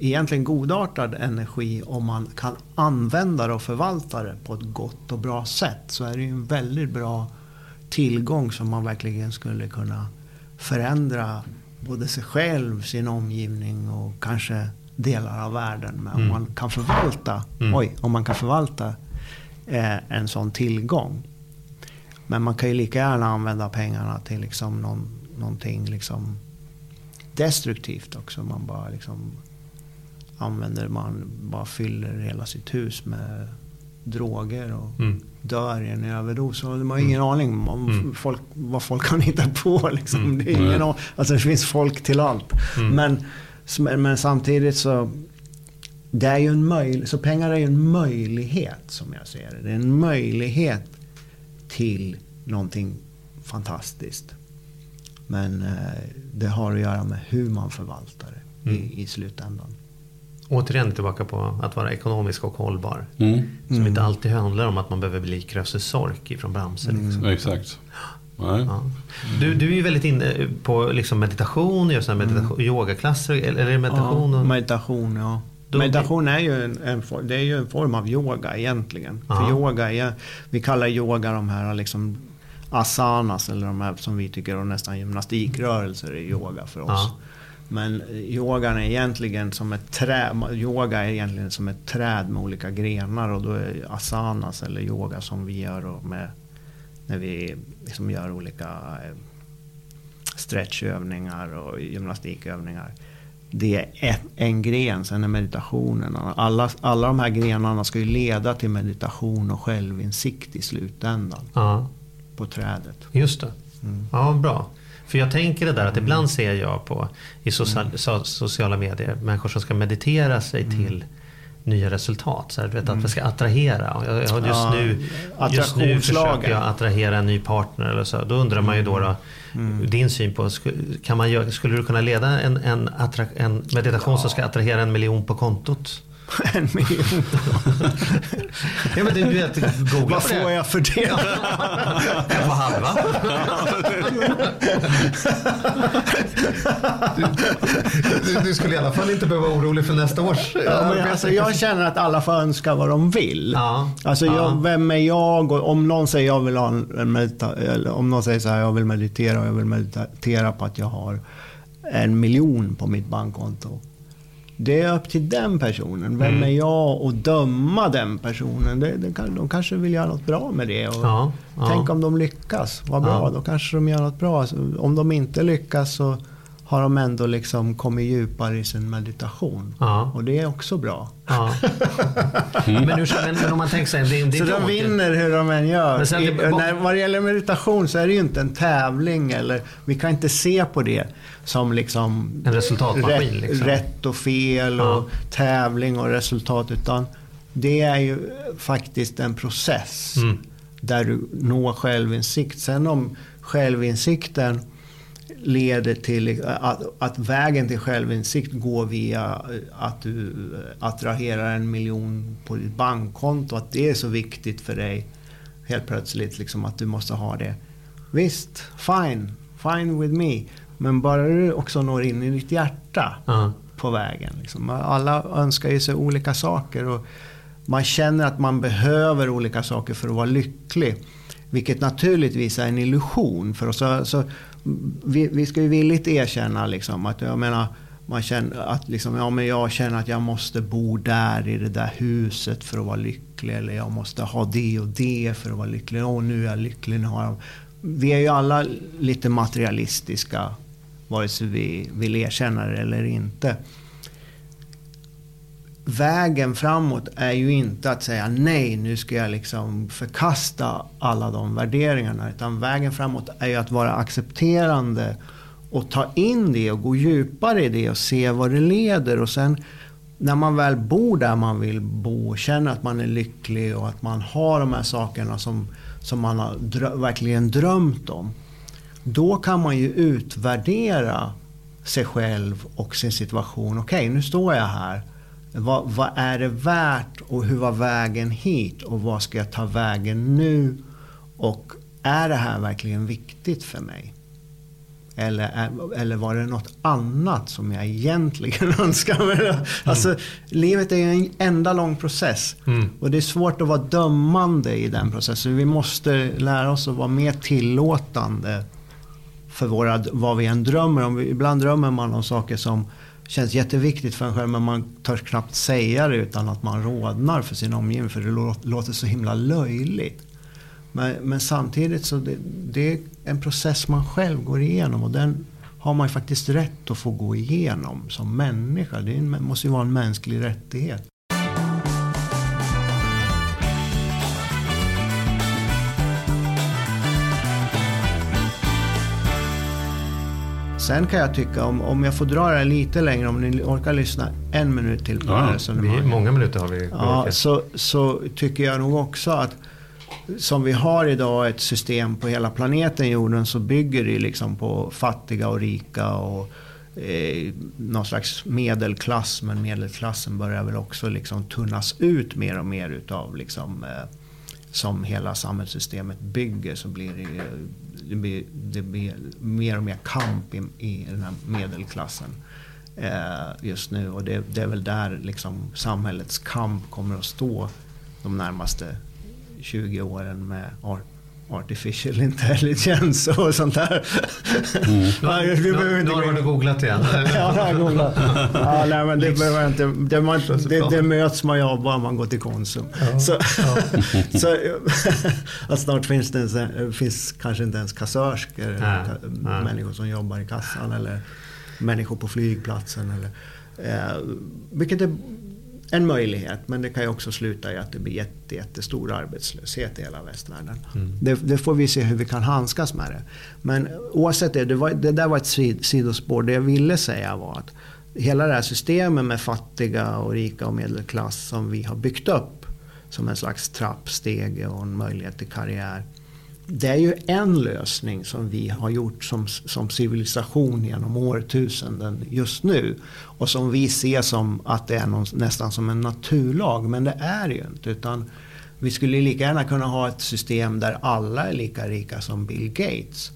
egentligen godartad energi om man kan använda det och förvalta det på ett gott och bra sätt. Så är det ju en väldigt bra tillgång som man verkligen skulle kunna förändra både sig själv, sin omgivning och kanske delar av världen med. Om man kan förvalta, oj, om man kan förvalta eh, en sån tillgång. Men man kan ju lika gärna använda pengarna till liksom någon, någonting liksom destruktivt också. Man bara liksom använder, man bara fyller hela sitt hus med droger och Mm. dör i en överdos. Man har ingen aning om Mm. folk, vad folk kan hitta på. Liksom. Mm. Det, är ingen aning. Alltså, det finns folk till allt. Mm. Men, men samtidigt så det är ju en möjlighet, så pengar är ju en möjlighet som jag ser det. Det är en möjlighet till någonting fantastiskt. Men eh, det har att göra med hur man förvaltar det Mm. i, i slutändan. Återigen tillbaka på att vara ekonomisk och hållbar. Mm. Som inte alltid handlar om att man behöver bli Krösus Sork ifrån Bamse. Liksom. Exakt. Ja. Du, du är ju väldigt inne på liksom meditation, gör här meditation, yogaklasser, eller meditation? Ja, och, meditation, ja. Då- meditation är ju en, en, det är ju en form av yoga egentligen. Ja. För yoga är, vi kallar yoga de här liksom asanas, eller de här som vi tycker är nästan gymnastikrörelser är yoga för oss. Ja. Men yogan är egentligen som ett träd, yoga är egentligen som ett träd med olika grenar och då är asanas eller yoga som vi gör med när vi liksom gör olika eh, stretchövningar och gymnastikövningar. Det är ett, en gren, sen är meditationen. Alla, alla de här grenarna ska ju leda till meditation och självinsikt i slutändan ja, på trädet. just det. Mm. Ja, bra. För jag tänker det där att ibland ser jag på i social, so, sociala medier människor som ska meditera sig Mm. till nya resultat. Så här, du vet, att vi ska attrahera. Jag, jag, just, Ja, nu, just nu försöker jag attrahera en ny partner. Eller så. Då undrar man ju då, då Mm. din syn på, kan man skulle du kunna leda en, en, en meditation som ska attrahera en miljon på kontot? En miljon. Ja, men du, du vet, googla Vad får jag för det? En på halva. Du, du skulle i alla fall inte behöva vara orolig för nästa års Ja, men alltså, jag känner att alla får önska vad de vill. Ja. Alltså, Ja. jag, vem är jag? Och om någon säger jag vill ha en, en medita- eller om någon säger så här, jag vill meditera och jag vill meditera på att jag har en miljon på mitt bankkonto. Det är upp till den personen. Vem Mm. är jag att döma den personen? Det, det kan, de kanske vill göra något bra med det. Och Ja, ja. Tänk om de lyckas. Vad bra, Ja. då kanske de gör något bra. Om de inte lyckas så har de ändå liksom kommit djupare i sin meditation. Ja. Och det är också bra. Ja. Men, hur, men, om man tänker sig, det, det Så inte de vinner hur de än gör. Men sen I, det- när, vad det gäller meditation så är det ju inte en tävling. Eller, vi kan inte se på det som liksom En resultatmaskin, rätt, liksom. rätt och fel Ja. och tävling och resultat. Utan det är ju faktiskt en process. Mm. där du når självinsikt. Sen om självinsikten leder till att, att vägen till självinsikt går via att du attraherar en miljon på ditt bankkonto. Att det är så viktigt för dig helt plötsligt liksom att du måste ha det. Visst, fine, fine with me. Men bara du också når in i ditt hjärta uh. på vägen. Liksom. Alla önskar ju sig olika saker. Och man känner att man behöver olika saker för att vara lycklig. Vilket naturligtvis är en illusion. För oss. Så, så vi, vi, ska ju villigt erkänna liksom, att jag menar, man känner att liksom, ja, men jag känner att jag måste bo där i det där huset för att vara lycklig. Eller jag måste ha det och det för att vara lycklig. Och nu är jag lycklig. Nu har jag... Vi är ju alla lite materialistiska. Vare sig vi vill erkänna det eller inte vägen framåt är ju inte att säga nej, nu ska jag liksom förkasta alla de värderingarna. Utan vägen framåt är ju att vara accepterande och ta in det och gå djupare i det och se vad det leder. Och sen när man väl bor där man vill bo och känner att man är lycklig och att man har de här sakerna som, som man har drö verkligen drömt om. Då kan man ju utvärdera sig själv och sin situation. Okej, okay, nu står jag här. Vad, vad, är det värt och hur var vägen hit och vad ska jag ta vägen nu? Och är det här verkligen viktigt för mig? Eller, eller var det något annat som jag egentligen önskar mig? Mm. Alltså, livet är en enda lång process. Mm. Och det är svårt att vara dömande i den processen. Vi måste lära oss att vara mer tillåtande för våra, vad vi än drömmer om. Ibland drömmer man om saker som känns jätteviktigt för en själv men man törs knappt säga det utan att man rodnar för sin omgivning för det låter så himla löjligt. Men, men samtidigt så det, det är en process man själv går igenom och den har man ju faktiskt rätt att få gå igenom som människa. Det måste ju vara en mänsklig rättighet. Sen kan jag tycka, om, om jag får dra det lite längre, om ni orkar lyssna en minut till på ja, vi, Många minuter har vi. Ja, så, så tycker jag nog också att som vi har idag ett system på hela planeten jorden så bygger det liksom på fattiga och rika och eh, någon slags medelklass. Men medelklassen börjar väl också liksom tunnas ut mer och mer utav liksom, eh, som hela samhällssystemet bygger så blir det det blir, det blir mer och mer kamp i, i den här medelklassen eh, just nu. Och det, det, är väl där liksom samhällets kamp kommer att stå de närmaste 20 åren med artificial intelligence och sånt där. Mm. ja, vi behöver inte nu har du googlat igen. ja, jag har googlat. Ja, nej, men det, behöver inte, det, man, det, det möts man ju av bara man går till Konsum. Ja. Så, ja. så att snart finns det finns kanske inte ens kassörskor, nej, nej. människor som jobbar i kassan eller människor på flygplatsen. Eller, eh, vilket är en möjlighet. Men det kan ju också sluta i att det blir jätte, jättestor arbetslöshet i hela västvärlden. Mm. Det, det, får vi se hur vi kan handskas med det. Men oavsett det, det, var, det där var ett sidospår. Det jag ville säga var att hela det här systemet med fattiga och rika och medelklass som vi har byggt upp som en slags trappstege och en möjlighet till karriär det är ju en lösning som vi har gjort som, som civilisation genom årtusenden just nu. Och som vi ser som att det är någon, nästan som en naturlag. Men det är det ju inte. Utan vi skulle lika gärna kunna ha ett system där alla är lika rika som Bill Gates.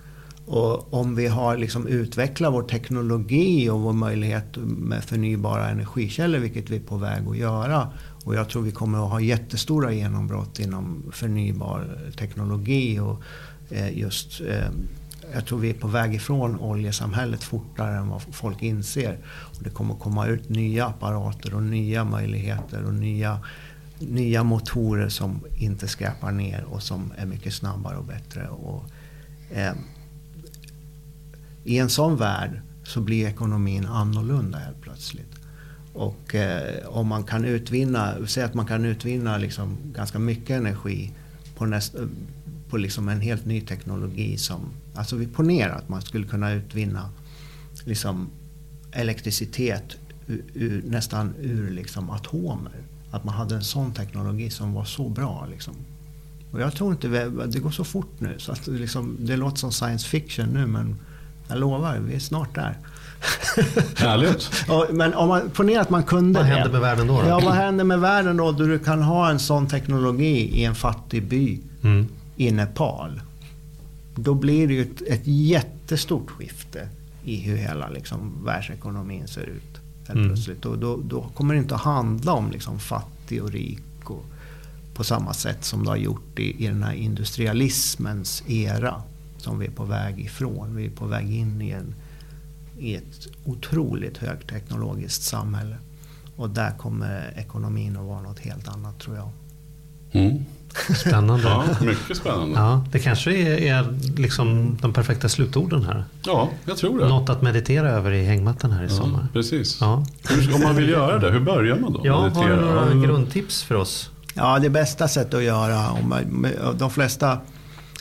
Och om vi har liksom utvecklat vår teknologi och vår möjlighet med förnybara energikällor, vilket vi är på väg att göra. Och jag tror vi kommer att ha jättestora genombrott inom förnybar teknologi. Och eh, just, eh, jag tror vi är på väg ifrån oljesamhället fortare än vad folk inser. Och det kommer att komma ut nya apparater och nya möjligheter och nya, nya motorer som inte skräpar ner och som är mycket snabbare och bättre. Och, eh, I en sån värld så blir ekonomin annorlunda helt plötsligt. Och eh, om man kan utvinna, säg att man kan utvinna liksom ganska mycket energi på, näst, eh, på liksom en helt ny teknologi som, alltså vi ponerar att man skulle kunna utvinna liksom elektricitet ur, ur, nästan ur liksom atomer. Att man hade en sån teknologi som var så bra. Liksom. Och jag tror inte vi, det går så fort nu så att liksom, det låter som science fiction nu men jag lovar, vi är snart där. Härligt. Ja, men om man, ponera att man kunde Vad händer med världen då? då? Ja, vad händer med världen då? Då du kan ha en sån teknologi i en fattig by Mm. i Nepal. Då blir det ju ett, ett jättestort skifte i hur hela liksom, världsekonomin ser ut. Mm. plötsligt. Och då, då kommer det inte att handla om liksom, fattig och rik och, på samma sätt som det har gjort i, i den här industrialismens era. Som vi är på väg ifrån. Vi är på väg in i, en, i ett otroligt högteknologiskt samhälle. Och där kommer ekonomin att vara något helt annat tror jag. Mm. Spännande. Ja, mycket spännande. Ja, det kanske är, är liksom de perfekta slutorden här. Ja, jag tror det. Något att meditera över i hängmattan här i Ja, sommar. precis. Ja. Hur, om man vill göra det, hur börjar man då? Ja, har du Meditera? några grundtips för oss? Ja, det bästa sättet att göra, om man, de flesta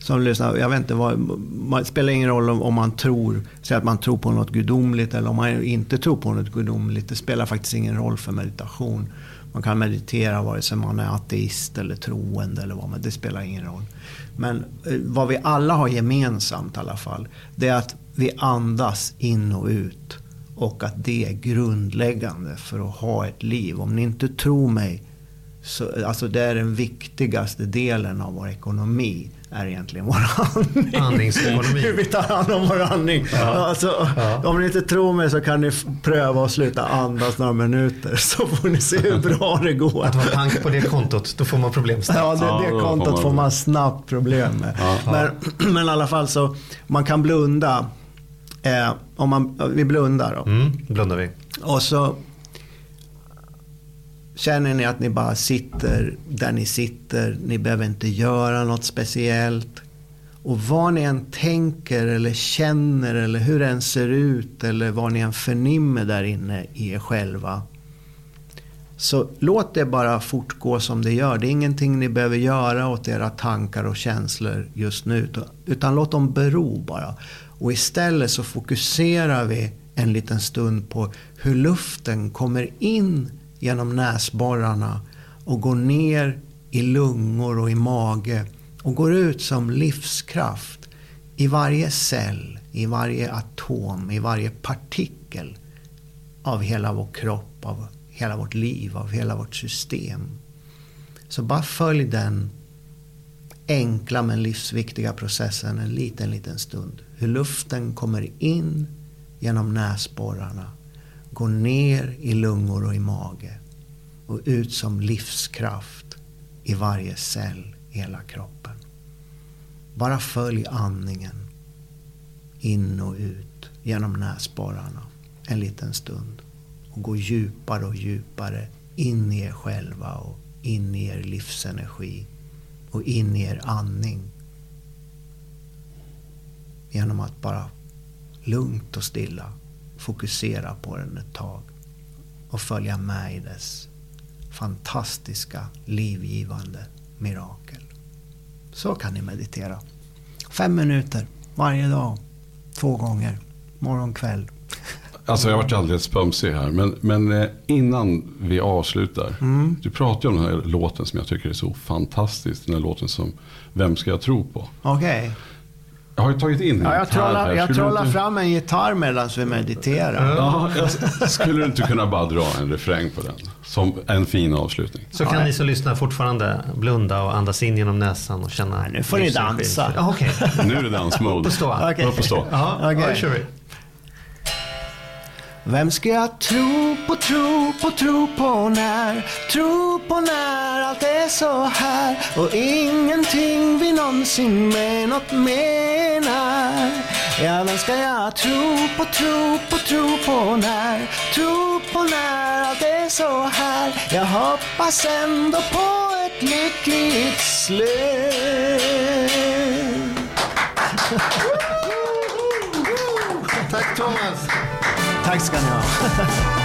som lyssnar, jag vet inte, vad, man, det spelar ingen roll om, om man tror, säg att man tror på något gudomligt eller om man inte tror på något gudomligt. Det spelar faktiskt ingen roll för meditation. Man kan meditera vare sig man är ateist eller troende eller vad, men det spelar ingen roll. Men eh, vad vi alla har gemensamt i alla fall, det är att vi andas in och ut. Och att det är grundläggande för att ha ett liv. Om ni inte tror mig så, alltså det är den viktigaste delen av vår ekonomi. Är egentligen vår andning. Andningsekonomi. Hur vi tar hand om vår andning. Alltså, Om ni inte tror mig så kan ni pröva att sluta andas några minuter. Så får ni se hur bra det går. Att vara pank på det kontot, då får man problem snabbt. Ja, det, Ja, det då får kontot man- får man snabbt problem med. Men, men i alla fall så, man kan blunda. Eh, om man, vi blundar då. Mm, blundar vi. Och så känner ni att ni bara sitter där ni sitter. Ni behöver inte göra något speciellt. Och vad ni än tänker eller känner eller hur det än ser ut eller vad ni än förnimmer där inne i er själva. Så låt det bara fortgå som det gör. Det är ingenting ni behöver göra åt era tankar och känslor just nu. Utan låt dem bero bara. Och istället så fokuserar vi en liten stund på hur luften kommer in genom näsborrarna och går ner i lungor och i mage och går ut som livskraft i varje cell, i varje atom, i varje partikel av hela vår kropp, av hela vårt liv, av hela vårt system. Så bara följ den enkla men livsviktiga processen en liten, liten stund. Hur luften kommer in genom näsborrarna, går ner i lungor och i mage och ut som livskraft i varje cell i hela kroppen. Bara följ andningen in och ut genom näsborrarna en liten stund och gå djupare och djupare in i er själva och in i er livsenergi och in i er andning. Genom att bara lugnt och stilla fokusera på den ett tag och följa med i dess fantastiska livgivande mirakel. Så kan ni meditera. Fem minuter varje dag. Två gånger. Morgon, kväll. Alltså jag varit alldeles spömsig här. Men, men eh, innan vi avslutar. Mm. Du pratar ju om den här låten som jag tycker är så fantastisk. Den här låten som Vem ska jag tro på? Okej. Jag har ju tagit in en Ja, jag trollar, jag trollar inte- fram en gitarr medan vi mediterar. Ja, jag, skulle du inte kunna bara dra en refräng på den? Som en fin avslutning. Så kan ni som lyssnar fortfarande blunda och andas in genom näsan och känna... Nej, nu får ni dansa. Ja, Okej, Nu är det dansmode. på stå. Okej. Upp och stå. Ja, Okej. ja, kör vi. Vem ska jag tro på, tro på, tro på när? Tro på när allt är så här och ingenting vi någonsin med något menar. Ja, vem ska jag tro på, tro på, tro på när? Tro på när allt är så här. Jag hoppas ändå på ett lyckligt slut. Tack Thomas. Tack ska ni ha.